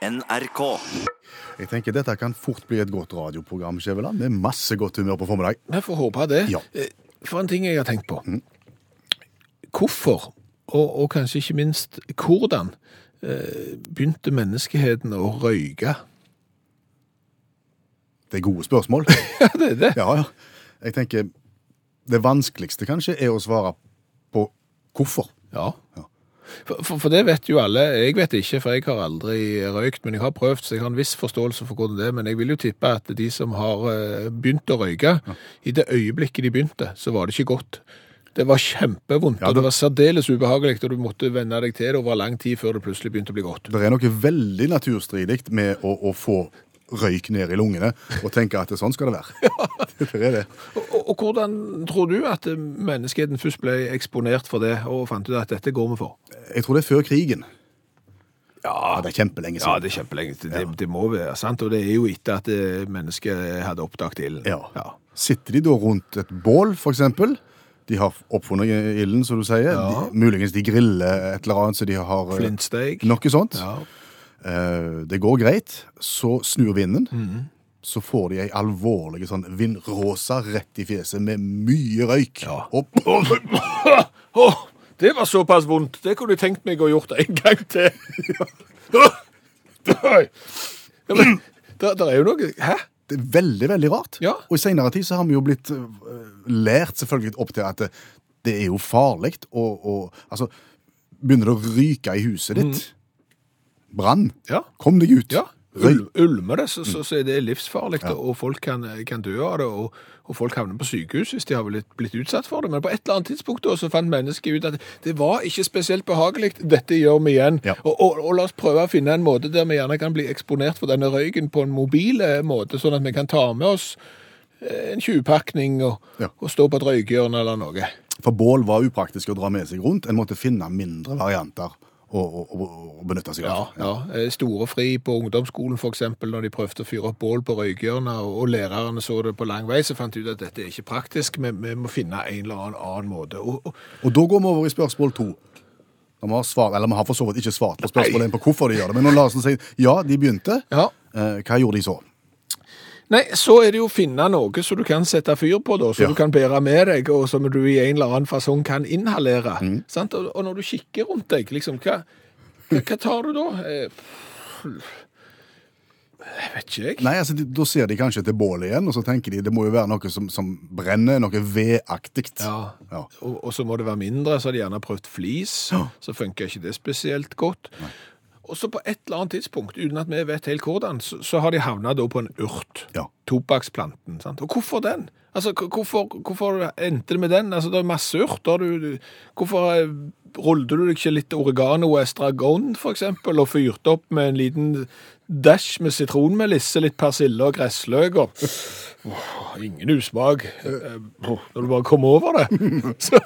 NRK. Jeg tenker Dette kan fort bli et godt radioprogram Skjæveland, med masse godt humør på formiddag. Jeg får håpe det. Ja. Eh, For en ting jeg har tenkt på. Hvorfor, og, og kanskje ikke minst hvordan, eh, begynte menneskeheten å røyke? Det er gode spørsmål. Ja, det er det. Ja, ja. Jeg tenker Det vanskeligste kanskje er å svare på hvorfor. Ja. Ja. For, for, for det vet jo alle. Jeg vet ikke, for jeg har aldri røykt, men jeg har prøvd, så jeg har en viss forståelse for hvordan det er. Men jeg vil jo tippe at de som har eh, begynt å røyke, i det øyeblikket de begynte, så var det ikke godt. Det var kjempevondt, Ja, og det- det var særdeles ubehagelig, og du måtte venne deg til det over lang tid før det plutselig begynte å bli godt. Det er noe veldig naturstridig med å, å få røyk ned i lungene og tenke at sånn skal det være. det er det. Og, og, hvordan tror du at eh, menneskeheten først ble eksponert for det, og fant ut at dette går vi for? Jeg tror det er før krigen. Ja, Ja, det er kjempelenge siden. Ja, det er kjempelenge. Det, det, det må være sant, og det er jo etter at eh, mennesket hadde oppdaget ilden. Ja. Sitter de da rundt et bål, for eksempel? De har oppfunnet ilden, som du sier. Ja. De, muligens de griller et eller annet, så de har eh, Flintsteik. Noe sånt. Ja. Eh, det går greit. Så snur vinden. Mm. Så får de ei alvorlig sånn vindrosa rett i fjeset med mye røyk. Ja. Og... Oh, det var såpass vondt. Det kunne jeg tenkt meg å gjort en gang til. Ja, men, der, der er jo noe Hæ? Det er veldig, veldig rart. Ja. Og i senere tid så har vi jo blitt eh, lært selvfølgelig opp til at det, det er jo farlig å Altså, begynner det å ryke i huset ditt Brann. Ja. Kom deg ut. Ja. Ul, ulmer det, så, så, så er det livsfarlig, og folk kan, kan dø av det. Og, og folk havner på sykehus hvis de har blitt, blitt utsatt for det. Men på et eller annet tidspunkt da, så fant mennesket ut at det var ikke spesielt behagelig. Dette gjør vi igjen. Ja. Og, og, og la oss prøve å finne en måte der vi gjerne kan bli eksponert for denne røyken på en mobil måte, sånn at vi kan ta med oss eh, en 20-pakning og, Ja. og stå på et røykehjørne eller noe. For bål var upraktisk å dra med seg rundt. En måtte finne mindre varianter å, å, benytte seg Ja, av. ja. Eh, Storefri på ungdomsskolen eksempel, når de prøvde å fyre opp bål på røykhjørnet, og, lærerne så det på lang vei, så fant de ut at dette er ikke praktisk, men vi må finne en eller annen, annen måte. Og, og, Og da går vi over i spørsmål to. Når vi har svar, eller vi har for så vidt ikke svart på spørsmålet på hvorfor de gjør det. Men når Larsen sier ja, de begynte, ja. eh, hva gjorde de så? Nei, så er det jo å finne noe som du kan sette fyr på, da, som Ja. du kan bære med deg, og som du i en eller annen fasong kan inhalere. Sant? Og, og når du kikker rundt deg, liksom, hva, hva, hva tar du da? Eh, Jeg vet ikke, jeg. Nei, altså, Da ser de kanskje til bålet igjen, og så tenker de det må jo være noe som, som brenner, noe vedaktig. Ja. Ja. Og, og så må det være mindre, så har de gjerne prøvd flis. Så funker ikke det spesielt godt. Og så på et eller annet tidspunkt, uten at vi vet helt hvordan, så, så har de havna på en urt. Ja. Tobakksplanten. sant? Og hvorfor den? Altså, hvorfor, hvorfor endte det med den? Altså, Det er masse urter. Du, du, hvorfor eh, rullet du deg ikke litt oregano og estragon, for eksempel, og fyrte opp med en liten dash med sitronmelisse, litt persille og gressløk og oh, Ingen usmak eh, når du bare kommer over det. Så,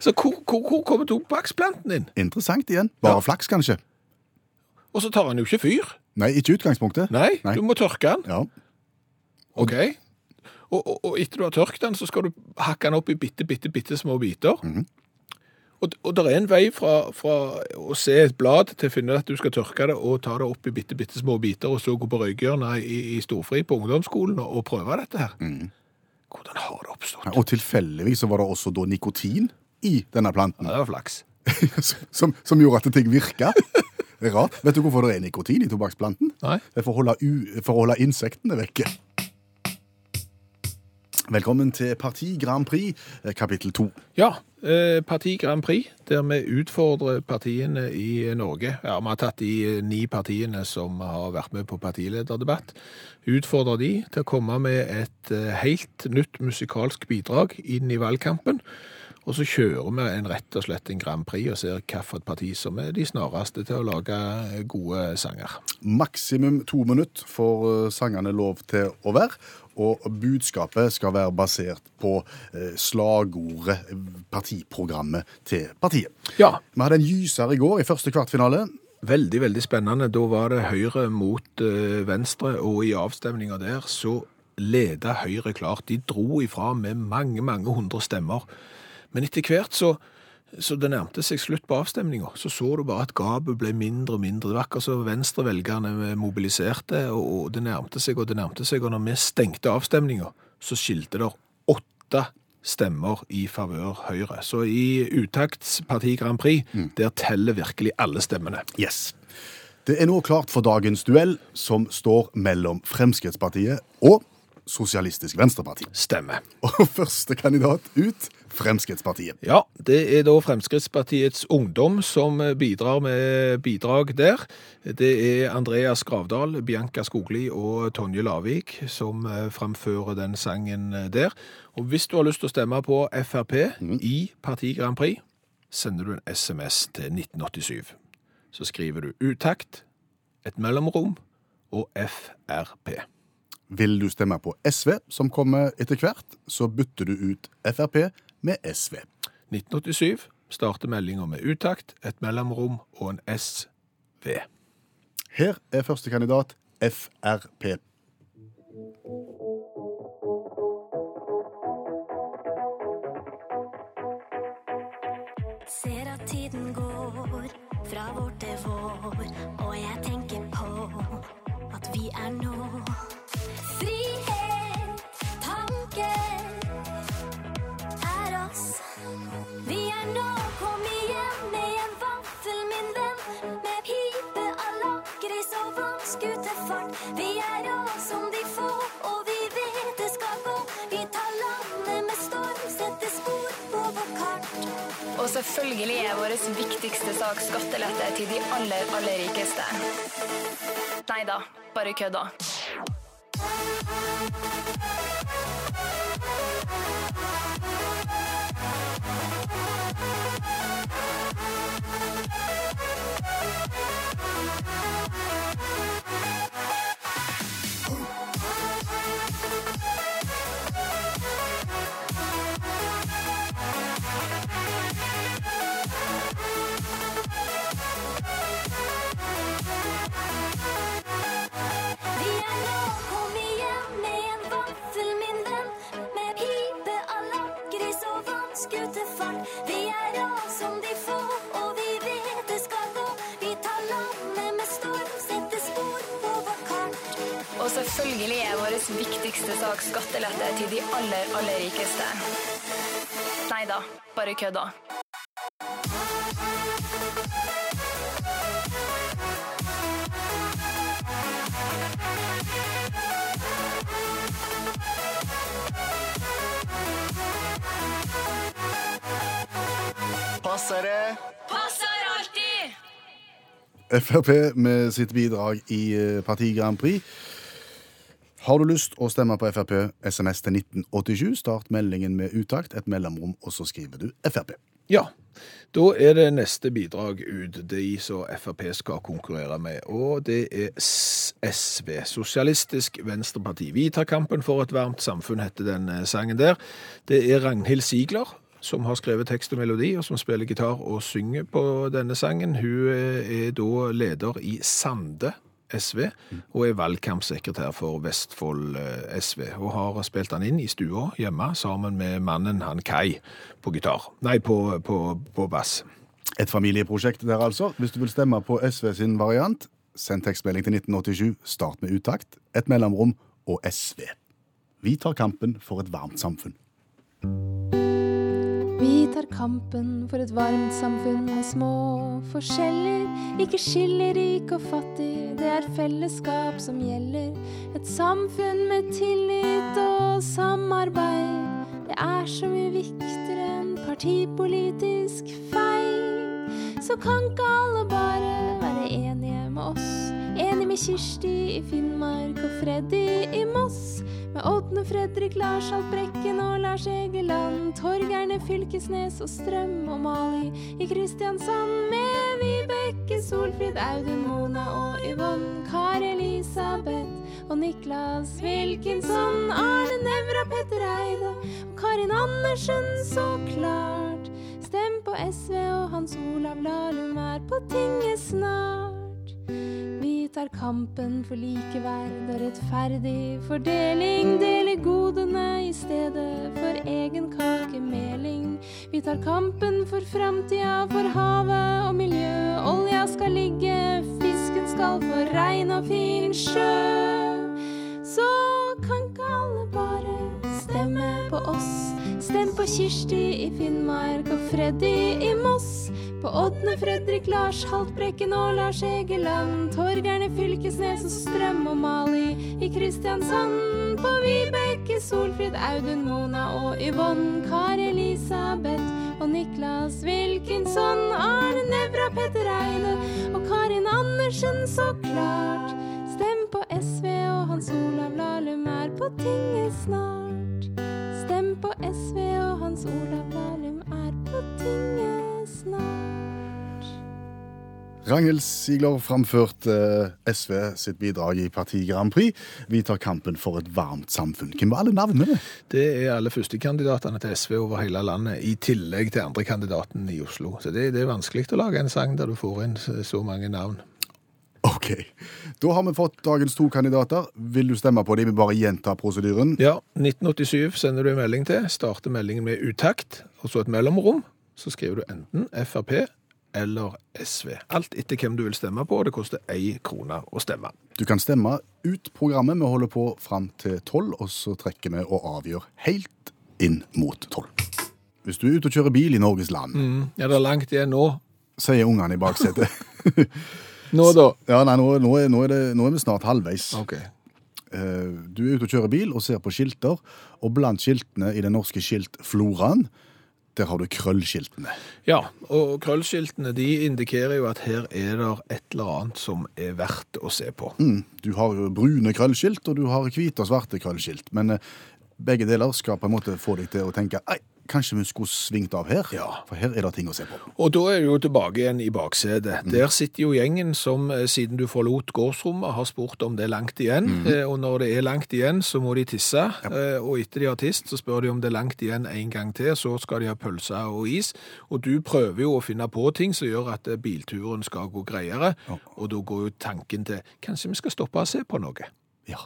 så hvor, hvor, hvor kommer tobakksplanten inn? Interessant igjen. Bare Ja. flaks, kanskje. Og så tar han jo ikke fyr. Nei, ikke utgangspunktet. Nei, Nei. du må tørke den. Ja. Ok. Og, og, og etter du har tørket den, så skal du hakke den opp i bitte, bitte, bitte små biter. Og, og det er en vei fra, fra å se et blad til å finne at du skal tørke det og ta det opp i bitte, bitte små biter, og så gå på røykhjørnet i, i storfri på ungdomsskolen og, og prøve dette her. Hvordan har det oppstått? Og tilfeldigvis så var det også da nikotin i denne planten, Ja, det var flaks. som, som gjorde at ting virka. Det er rart. Vet du hvorfor det er nikotin i tobakksplanten? Nei. Det er for å holde, for å holde insektene vekke. Velkommen til Parti Grand Prix, eh, kapittel to. Ja, eh, Parti Grand Prix, der vi utfordrer partiene i Norge. Ja, Vi har tatt de eh, ni partiene som har vært med på partilederdebatt. Utfordrer de til å komme med et helt nytt musikalsk bidrag inn i valgkampen. Og så kjører vi en rett og slett en Grand Prix og ser hvilket parti som er de snareste til å lage gode sanger. Maksimum to minutter får eh, sangene lov til å være, og budskapet skal være basert på eh, slagordet, partiprogrammet til partiet. Ja, Vi hadde en gyser i går i første kvartfinale. Veldig, veldig spennende. Da var det Høyre mot eh, Venstre, og i avstemninga der så leda Høyre klart. De dro ifra med mange, mange hundre stemmer. Men etter hvert så Så det nærmte seg slutt på avstemninga. Så så du bare at gapet ble mindre og mindre. Det var akkurat som venstrevelgerne mobiliserte, og det nærmte seg og det nærmte seg. Og når vi stengte avstemninga, så skilte det åtte stemmer i favør Høyre. Så i utakts Parti Grand Prix, der teller virkelig alle stemmene. Yes. Det er nå klart for dagens duell, som står mellom Fremskrittspartiet og Sosialistisk Venstreparti. Stemmer. Og første kandidat ut Fremskrittspartiet. Ja, det er da Fremskrittspartiets ungdom som bidrar med bidrag der. Det er Andreas Gravdal, Bianca Skogli og Tonje Lavik som fremfører framfører den sangen der. Og hvis du har lyst til å stemme på Frp i Parti Grand Prix, sender du en SMS til 1987. Så skriver du utakt, et mellomrom og Frp. Vil du stemme på SV, som kommer etter hvert, så bytter du ut Frp med SV. 1987 starter meldinga med utakt, et mellomrom og en SV. Her er første kandidat Frp. Ser at tiden går fra vår til vår, og jeg tenker selvfølgelig er vår viktigste sak skattelette til de aller, aller rikeste. Nei da, bare kødda. Selvfølgelig er vår viktigste sak skattelette til de aller, aller rikeste. Nei da, bare kødda. Passer det? Passer alltid! Frp med sitt bidrag i eh, Parti Grand Prix. Har du lyst å stemme på Frp, SMS til 1987. Start meldingen med utakt, et mellomrom, og så skriver du Frp. Ja, da er det neste bidrag ut, de som Frp skal konkurrere med, og det er SV, Sosialistisk Venstreparti. Vi tar kampen for et varmt samfunn, heter den eh, sangen der. Det er Ragnhild Sigler som har skrevet tekst og melodi, og som spiller gitar og synger på denne sangen. Hun eh, er da leder i Sande SV, og er valgkampsekretær for Vestfold eh, SV, og har spilt han inn i stua hjemme sammen med mannen han Kai på gitar. Nei, på, på, på bass. Et familieprosjekt der, altså. Hvis du vil stemme på SV sin variant, send tekstmelding til 1987. Start med utakt, et mellomrom og SV. Vi tar kampen for et varmt samfunn. Vi tar kampen for et varmt samfunn med små forskjeller. Ikke skiller rik og fattig, det er fellesskap som gjelder. Et samfunn med tillit og samarbeid. Det er så mye viktigere enn partipolitisk feil. Så kan ikke alle bare være enige med oss. Enig med Kirsti i Finnmark og Freddy i Moss. Med Ådne Fredrik, Lars Haltbrekken og Lars Egeland. Torgerne Fylkesnes og Strøm og Mali i Kristiansand. Med Vibeke, Solfrid, Audun, Mona og Yvonne. Kari Elisabeth og Niklas Wilkinson. Arne Nævra, Petter Eide og Karin Andersen, så klart. Stem på SV og Hans Olav Lahlum er på tinget snart. Tar kampen for likeverd og rettferdig fordeling. Deler godene i stedet for egen kakemeling. Vi tar kampen for framtida, for havet og miljø. Olja skal ligge, fisken skal få rein og fin sjø. Så kan ikke alle bare stemme på oss. Stem på Kirsti i Finnmark og Freddy i Moss. På Ådne, Fredrik, Lars Haltbrekken og Lars Egeland. Torgeir i Fylkesnes og Strøm og Mali i Kristiansand. På Vibeke, Solfrid, Audun, Mona og Yvonne. Kari Elisabeth og Niklas Wilkinson. Arne Nævra, Petter Eide og Karin Andersen, så klart. Stem på SV og Hans Olav Lahlum er på tinget snart. Stem på SV og Hans Olav Lahlum er på tinget snart. Ragnhild Sigler framførte eh, SV sitt bidrag i Parti Grand Prix. Vi tar kampen for et varmt samfunn. Hvem var alle navnene? Det er alle førstekandidatene til SV over hele landet, i tillegg til andrekandidaten i Oslo. Så det, det er vanskelig å lage en sang der du får inn så mange navn. Ok, da har vi fått dagens to kandidater. Vil du stemme på dem? Vi bare gjentar prosedyren. Ja, 1987 sender du en melding til, starter meldingen med utakt, og så et mellomrom. Så skriver du enten Frp eller SV. Alt etter hvem du vil stemme på, og det koster én krone å stemme. Du kan stemme ut programmet. Vi holder på fram til tolv, og så trekker vi og avgjør helt inn mot tolv. Hvis du er ute og kjører bil i Norges land, Ja, det er langt igjen nå. sier ungene i baksetet. Nå da. ja, nei, nå, nå, er, nå, er det, nå er vi snart halvveis. Ok. Eh, Du er ute og kjører bil og ser på skilter, og blant skiltene i den norske skiltfloraen, der har du krøllskiltene. Ja, og krøllskiltene de indikerer jo at her er det et eller annet som er verdt å se på. Mm. Du har jo brune krøllskilt, og du har hvite og svarte krøllskilt. Men eh, begge deler skal på en måte få deg til å tenke Ei, kanskje vi skulle svingt av her? Ja. For her er det ting å se på. Og da er du jo tilbake igjen i baksetet. Der sitter jo gjengen som eh, siden du forlot gårdsrommet har spurt om det er langt igjen. Eh, Og når det er langt igjen, så må de tisse. Eh, Og etter de har tist, så spør de om det er langt igjen en gang til. Så skal de ha pølser og is. Og du prøver jo å finne på ting som gjør at bilturen skal gå greiere. Og da går jo tanken til kanskje vi skal stoppe og se på noe. Ja.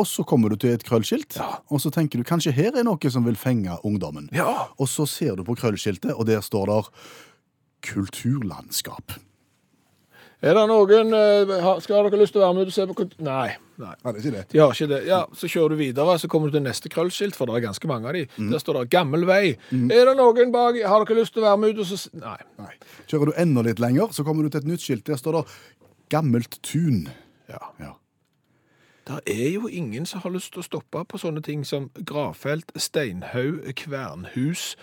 Og så kommer du til et krøllskilt, Ja. og så tenker du kanskje her er noe som vil fenge ungdommen. Ja. Og så ser du på krøllskiltet, og der står der kulturlandskap. Er det noen eh, Skal dere lyst til å være med og se på kultur... Nei. nei. Ja, det er ikke det. De har ikke det. Ja, Så kjører du videre, så kommer du til neste krøllskilt, for det er ganske mange av de. Mm. Der står det 'gammel vei'. Er det noen bak Har dere lyst til å være med ut og så Nei. Nei. Kjører du enda litt lenger, så kommer du til et nytt skilt. Der står det gammelt tun. Ja. Ja. Det er jo ingen som har lyst til å stoppe på sånne ting som gravfelt, steinhaug, kvernhus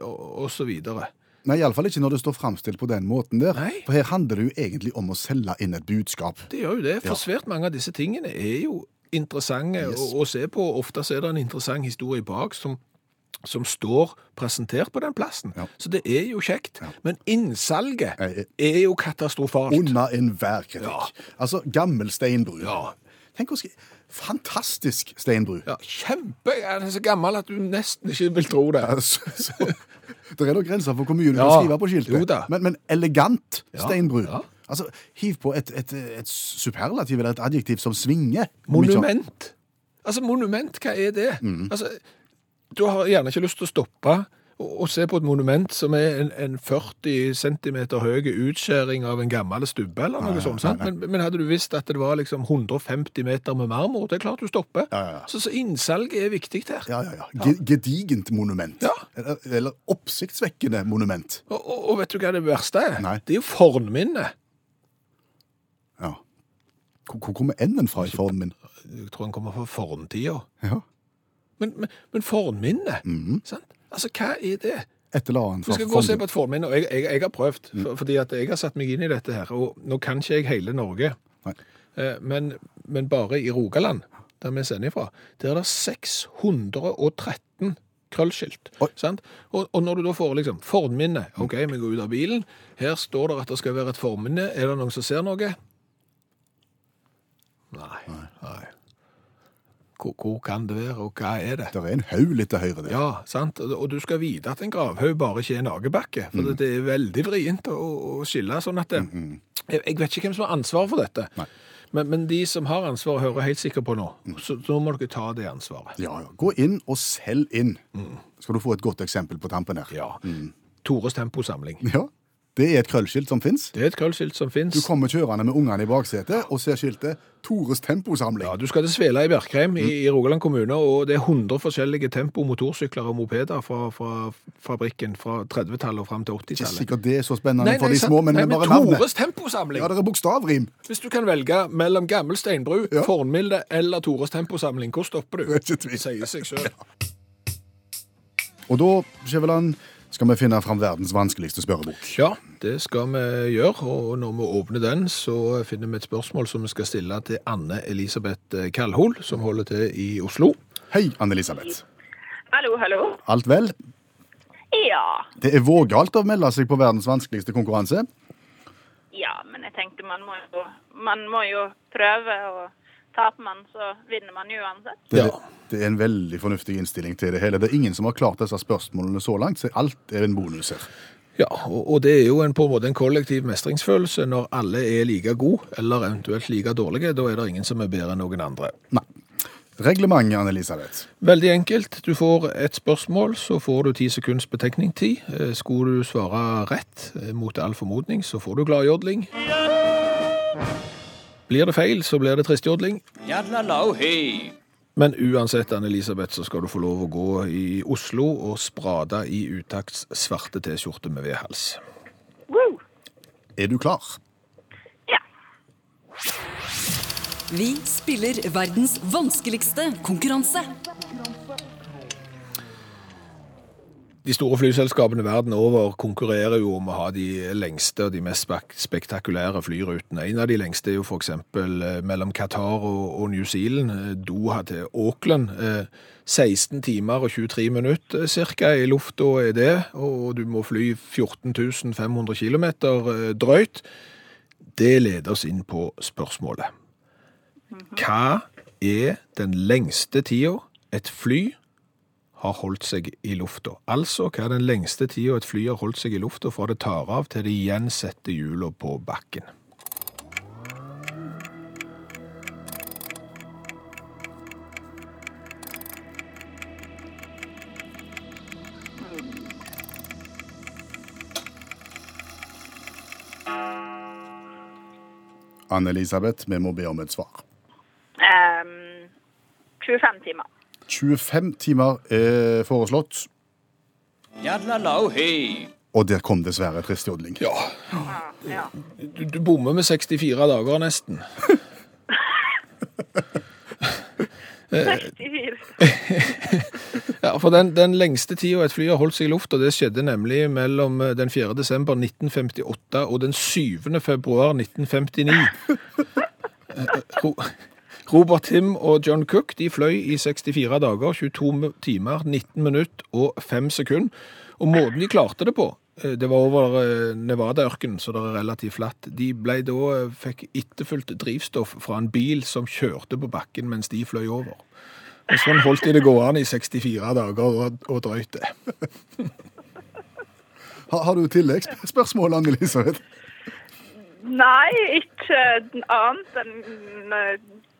osv. så videre. Nei, iallfall ikke når det står framstilt på den måten der. Nei. For her handler det jo egentlig om å selge inn et budskap. Det gjør jo det, for Ja. svært mange av disse tingene er jo interessante Yes. å, å se på. Ofte er det en interessant historie bak som, som står presentert på den plassen. Ja. Så det er jo kjekt. Men innsalget Eh, er jo katastrofalt. Under enhver kritikk. Ja. Altså, gammel steinbru. Ja. Tenk skri... Fantastisk steinbru. Ja, kjempe! Den er så gammel at du nesten ikke vil tro det. Altså, så, det er nok grenser for hvor mye du Ja, kan skrive på skiltet. da. Men, men elegant steinbru. ja. Altså, hiv på et, et, et superlativ eller et adjektiv som svinger. Monument. Altså, monument, hva er det? Mm. Altså, du har gjerne ikke lyst til å stoppe og se på et monument som er en, en 40 cm høy utskjæring av en gammel stubbe eller noe sånt. sant? Men, men hadde du visst at det var liksom 150 meter med marmor, det er klart du stopper. Ja, ja, ja. Så, så innsalget er viktig her. Ja, ja, ja. Ge- Gedigent monument. Ja. Eller, eller oppsiktsvekkende monument. Og, og, og vet du hva det verste er? Nei. Det er jo fornminnet. Ja. Hvor, kommer enden fra i formen min? Jeg tror den kommer fra forntida. Ja. Men, men, men fornminnet, Mhm. sant? Altså, hva er det? Et eller annet Vi skal gå og se på et forminne, og jeg, jeg, jeg har prøvd, for, fordi at jeg har satt meg inn i dette her, og nå kan ikke jeg hele Norge, Nei. eh, men, men bare i Rogaland, der vi sender ifra, der er det 613 krøllskilt, sant? Og, og når du da får liksom forminne, ok, vi går ut av bilen, her står det at det skal være et forminne, er det noen som ser noe? Nei, nei. Hvor, hvor kan det være, og hva er det? Det er en haug litt til høyre der. Ja, sant. Og du skal vite at en gravhaug bare ikke er en akebakke. For det- det er veldig vrient å, å skille sånn at det, Jeg, jeg vet ikke hvem som har ansvar for dette. Nei. Men, men de som har ansvar, hører helt sikkert på nå. Så nå må dere ta det ansvaret. Ja, ja. Gå inn og selg inn. Skal du få et godt eksempel på tampen her. Ja. Tores temposamling. Ja. Det er et krøllskilt som fins. Det er et krøllskilt som Du kommer kjørende med ungene i baksetet og ser skiltet 'Tores temposamling'. Ja, du skal til Svela i Bjerkreim i, i Rogaland kommune, og det er 100 forskjellige tempo motorsykler og mopeder fra, fra fabrikken fra 30-tallet og fram til 80-tallet. Ikke sikkert det er så spennende for de små, men, Nei, men bare navnet. Tores temposamling! Ja, det er bokstavrim. Hvis du kan velge mellom gammel steinbru, Ja. Fornmilde eller Tores temposamling, hvor stopper du? Det er ikke tvil. Sier seg sjøl. Og da, Skjæveland, skal vi finne fram verdens vanskeligste spørrebok. Ja, det skal vi gjøre, og når vi åpner den, så finner vi et spørsmål som vi skal stille til Anne Elisabeth Kalhol, som holder til i Oslo. Hei, Anne-Elisabeth. Hallo, hallo. Alt vel? Ja. Det er vågalt å melde seg på verdens vanskeligste konkurranse. Ja, men jeg tenkte man må jo, man må jo prøve, og taper man, så vinner man jo uansett. Det, Ja. det er en veldig fornuftig innstilling til det hele. Det er ingen som har klart disse spørsmålene så langt, så alt er en bonus her. Ja, og, og det er jo en, på en måte en kollektiv mestringsfølelse når alle er like gode, eller eventuelt like dårlige. Da er det ingen som er bedre enn noen andre. Nei. Reglementet, Anne-Elisabeth. Veldig enkelt. Du får et spørsmål, så får du ti sekunds betenkningstid. Eh, Skulle du svare rett eh, mot all formodning, så får du gladjodling. Blir det feil, så blir det tristjodling. Men uansett, Anne-Elisabeth, så skal du få lov å gå i Oslo og sprade i utakts svarte T-skjorte med V-hals. Er du klar? Ja. Vi spiller verdens vanskeligste konkurranse. De store flyselskapene verden over konkurrerer jo om å ha de lengste og de mest spektakulære flyrutene. En av de lengste er jo eksempel eh, mellom Qatar og, New Zealand, eh, Doha til Auckland. Eh, 16 timer og 23 minutter cirka i lufta er det, og du må fly 14 500 km drøyt. Det leder oss inn på spørsmålet. Hva er den lengste tida et fly har holdt seg i lufta. Altså hva er den lengste tida et fly har holdt seg i lufta fra det tar av til det igjen setter hjula på bakken. Anne-Elisabeth, vi må be om et svar. Ehm, 25 timer. 25 timer er foreslått, og der kom dessverre Trist Jodling. Ja. du, du bommer med 64 dager nesten. 64. Ja, for den, den lengste tida et fly har holdt seg i lufta, det skjedde nemlig mellom eh, den 4. desember 1958 og den 7. februar 1959. Ro- Robert Tim og John Cook de fløy i 64 dager, 22 timer, 19 minutter og 5 sekunder. Og måten de klarte det på, eh, det var over eh, Nevada-ørkenen, så det er relativt flatt. De ble da, eh, fikk etterfulgt drivstoff fra en bil som kjørte på bakken mens de fløy over. Og sånn holdt de det gående i 64 dager og, og drøyt det. Har, har du tilleggsspørsmål, Anne-Elisabeth? Nei, ikke annet enn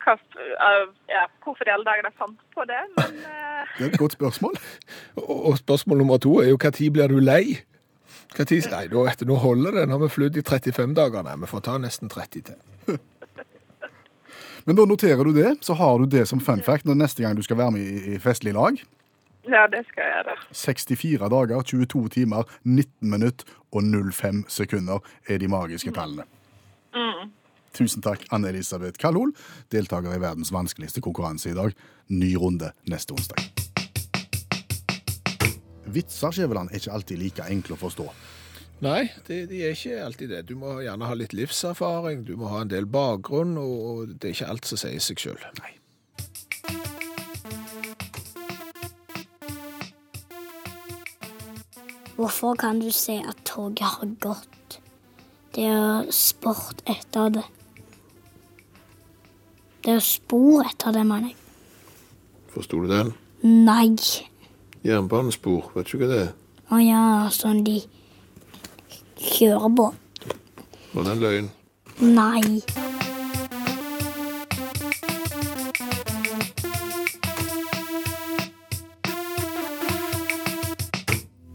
hva, ja, hvorfor i alle dager de fant på det, men eh, Det er et godt spørsmål. Og, spørsmål nummer to er jo tid blir du lei? Hva tid, nei, nå, etter, nå holder det. Nå har vi flydd i 35 dager. Nei, vi får ta nesten 30 til. Men da noterer du det, så har du det som fun fact når neste gang du skal være med i, i festlig lag. ja, det skal jeg gjøre. 64 dager, 22 timer, 19 minutter og 05 sekunder er de magiske tallene. Tusen takk, Anne-Elisabeth Kalol, deltaker i verdens vanskeligste konkurranse i dag. Ny runde neste onsdag. Vitser, Skjæveland, er ikke alltid like enkle å forstå. Nei, de, de er ikke alltid det. Du må gjerne ha litt livserfaring, du må ha en del bakgrunn, og, det er ikke alt som sier seg sjøl. Hvorfor kan du se at toget har gått? Det er sport etter det. Det er spor etter det, mener jeg. Forsto du den? Nei. Jernbanespor, vet du ikke det? Å ja, sånn de kjører på. Var det en løgn? Nei.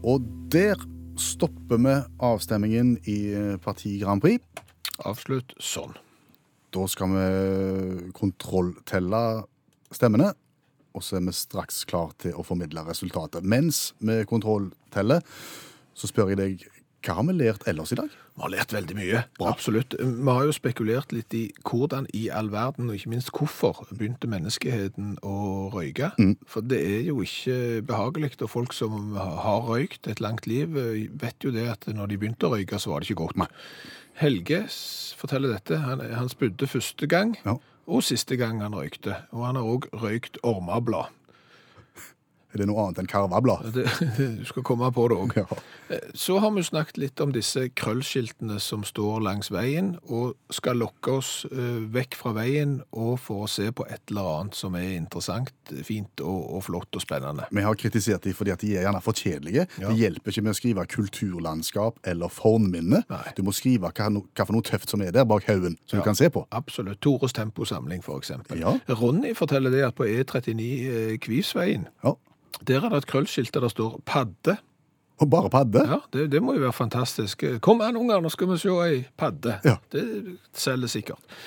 Og der stopper vi avstemmingen i eh, Parti Grand Prix. Avslutt sånn. Da skal vi kontrolltelle stemmene, og så er vi straks klar til å formidle resultatet. Mens vi kontrollteller, så spør jeg deg, hva har vi lært ellers i dag? Vi har lært veldig mye. Bra. Absolutt. Vi har jo spekulert litt i hvordan i all verden, og ikke minst hvorfor, begynte menneskeheten å røyke. For det er jo ikke behagelig, og folk som har røykt et langt liv, eh, vet jo det at når de begynte å røyke, så var det ikke godt. Helge forteller dette. Han, han spydde første gang, Ja. og siste gang han røykte. Og han har òg røykt ormablad. Er det noe annet enn karvablad? Du skal komme på det òg. Ja. Så har vi snakket litt om disse krøllskiltene som står langs veien, og skal lokke oss eh, vekk fra veien og for å se på et eller annet som er interessant, fint og, og flott og spennende. Vi har kritisert dem fordi at de er gjerne for kjedelige. Ja. Det hjelper ikke med å skrive kulturlandskap eller fornminne. Nei. Du må skrive hva, hva for noe tøft som er der bak haugen, som du kan se på. Absolutt. Tores temposamling, for eksempel. Ja. Ronny forteller det at på E39 eh, Kvivsveien, Ja. Der er det et krøllskilt der det står padde. Og bare padde. Ja, det, det må jo være fantastisk. Kom an, unger, nå skal vi se ei padde. Ja. Det selger sikkert.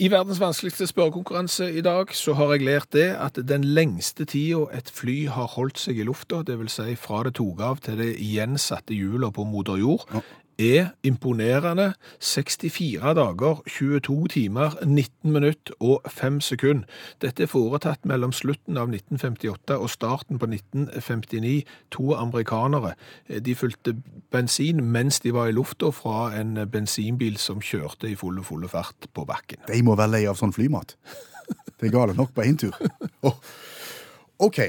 I verdens vanskeligste spørrekonkurranse i dag så har jeg lært det at den lengste tida et fly har holdt seg i lufta, det vil si fra det tok av til det igjen satte hjula på moder jord, er imponerende 64 dager, 22 timer, 19 minutt og 5 sekunder. Dette er foretatt mellom slutten av 1958 og starten på 1959. To amerikanere. De fylte bensin mens de var i lufta fra en bensinbil som kjørte i fulle, fulle fart på bakken. De må være lei av sånn flymat. Det er gale nok på én tur. Oh. OK.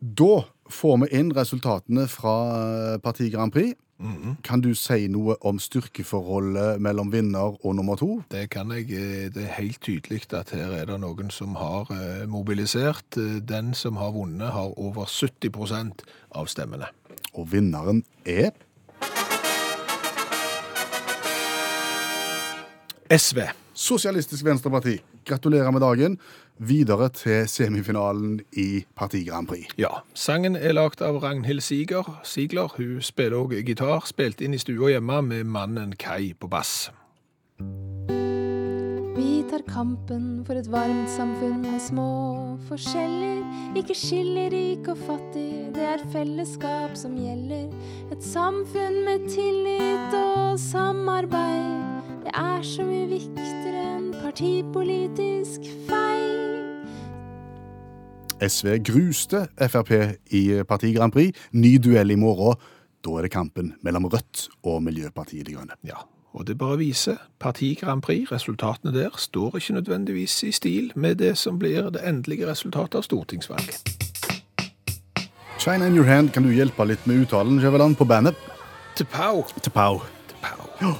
Da får vi inn resultatene fra Parti Grand Prix. Kan du si noe om styrkeforholdet mellom vinner og nummer to? Det kan jeg. eh, Det er helt tydelig at her er det noen som har eh, mobilisert. Eh, Den som har vunnet, har over 70 av stemmene. Og vinneren er SV. Sosialistisk Venstreparti. Gratulerer med dagen. Videre til semifinalen i Parti Grand Prix. Ja, sangen er lagt av Ragnhild Siger. Sigler. Hun spiller òg gitar. Spilt inn i stua hjemme med mannen Kai på bass. Vi tar kampen for et varmt samfunn med små forskjeller. Ikke skiller rik og fattig, det er fellesskap som gjelder. Et samfunn med tillit og samarbeid. Det er så mye viktigere enn partipolitisk feil. SV gruste Frp i Parti Grand Prix. Ny duell i morgen. Da er det kampen mellom Rødt og Miljøpartiet De Grønne. Ja, og det bare viser Parti Grand Prix, resultatene der, står ikke nødvendigvis i stil med det som blir det endelige resultatet av stortingsvalget. China in your hand, kan du hjelpe litt med uttalen Skjæveland, på bandet? Tepau. Tepau. Tepau.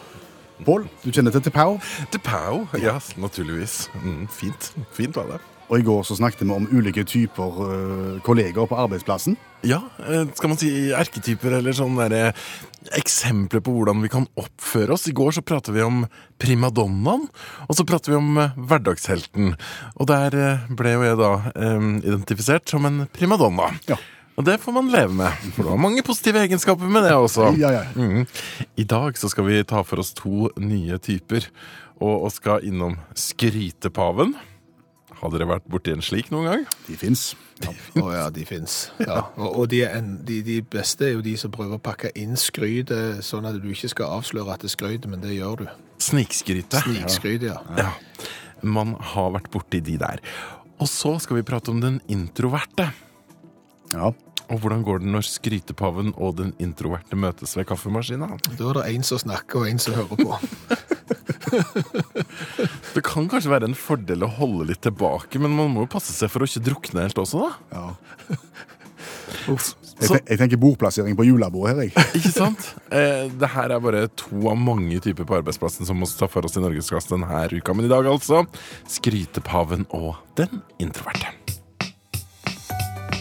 Pål, du kjenner til Tepau? Tepau, ja, naturligvis. Mm, fint. Fint var det. Og i går så snakket vi om ulike typer øh, kolleger på arbeidsplassen. Ja, eh, skal man si erketyper eller sånne der, eh, eksempler på hvordan vi kan oppføre oss. I går så pratet vi om primadonnaen, og så pratet vi om hverdagshelten. Og der ble jo jeg da um, identifisert som en primadonna. Ja. Og det får man leve med, for det var mange positive egenskaper med det også. Ja, ja. Mm. I dag så skal vi ta for oss to nye typer, og, og skal innom skrytepaven. Har dere vært borti en slik noen gang? De fins. Å ja, de fins. Ja. Og, og de, er en, de, de beste er jo de som prøver å pakke inn skrytet, sånn at du ikke skal avsløre at det er skryt, men det gjør du. Snikskrytet. Snikskryt, ja. Ja. Man har vært borti de der. Og så skal vi prate om den introverte. Ja. Og hvordan går det når skrytepaven og den introverte møtes ved kaffemaskina? Da er det en som snakker, og en som hører på. Det kan kanskje være en fordel å holde litt tilbake, men man må jo passe seg for å ikke drukne helt også, da. ja. Uff. Jeg, Så- jeg tenker bordplassering på julebordet her, jeg. Ikke sant? Eh, det her er bare to av mange typer på arbeidsplassen som må ta for oss i Norgesklassen denne uka. Men i dag altså skrytepaven og den introverte.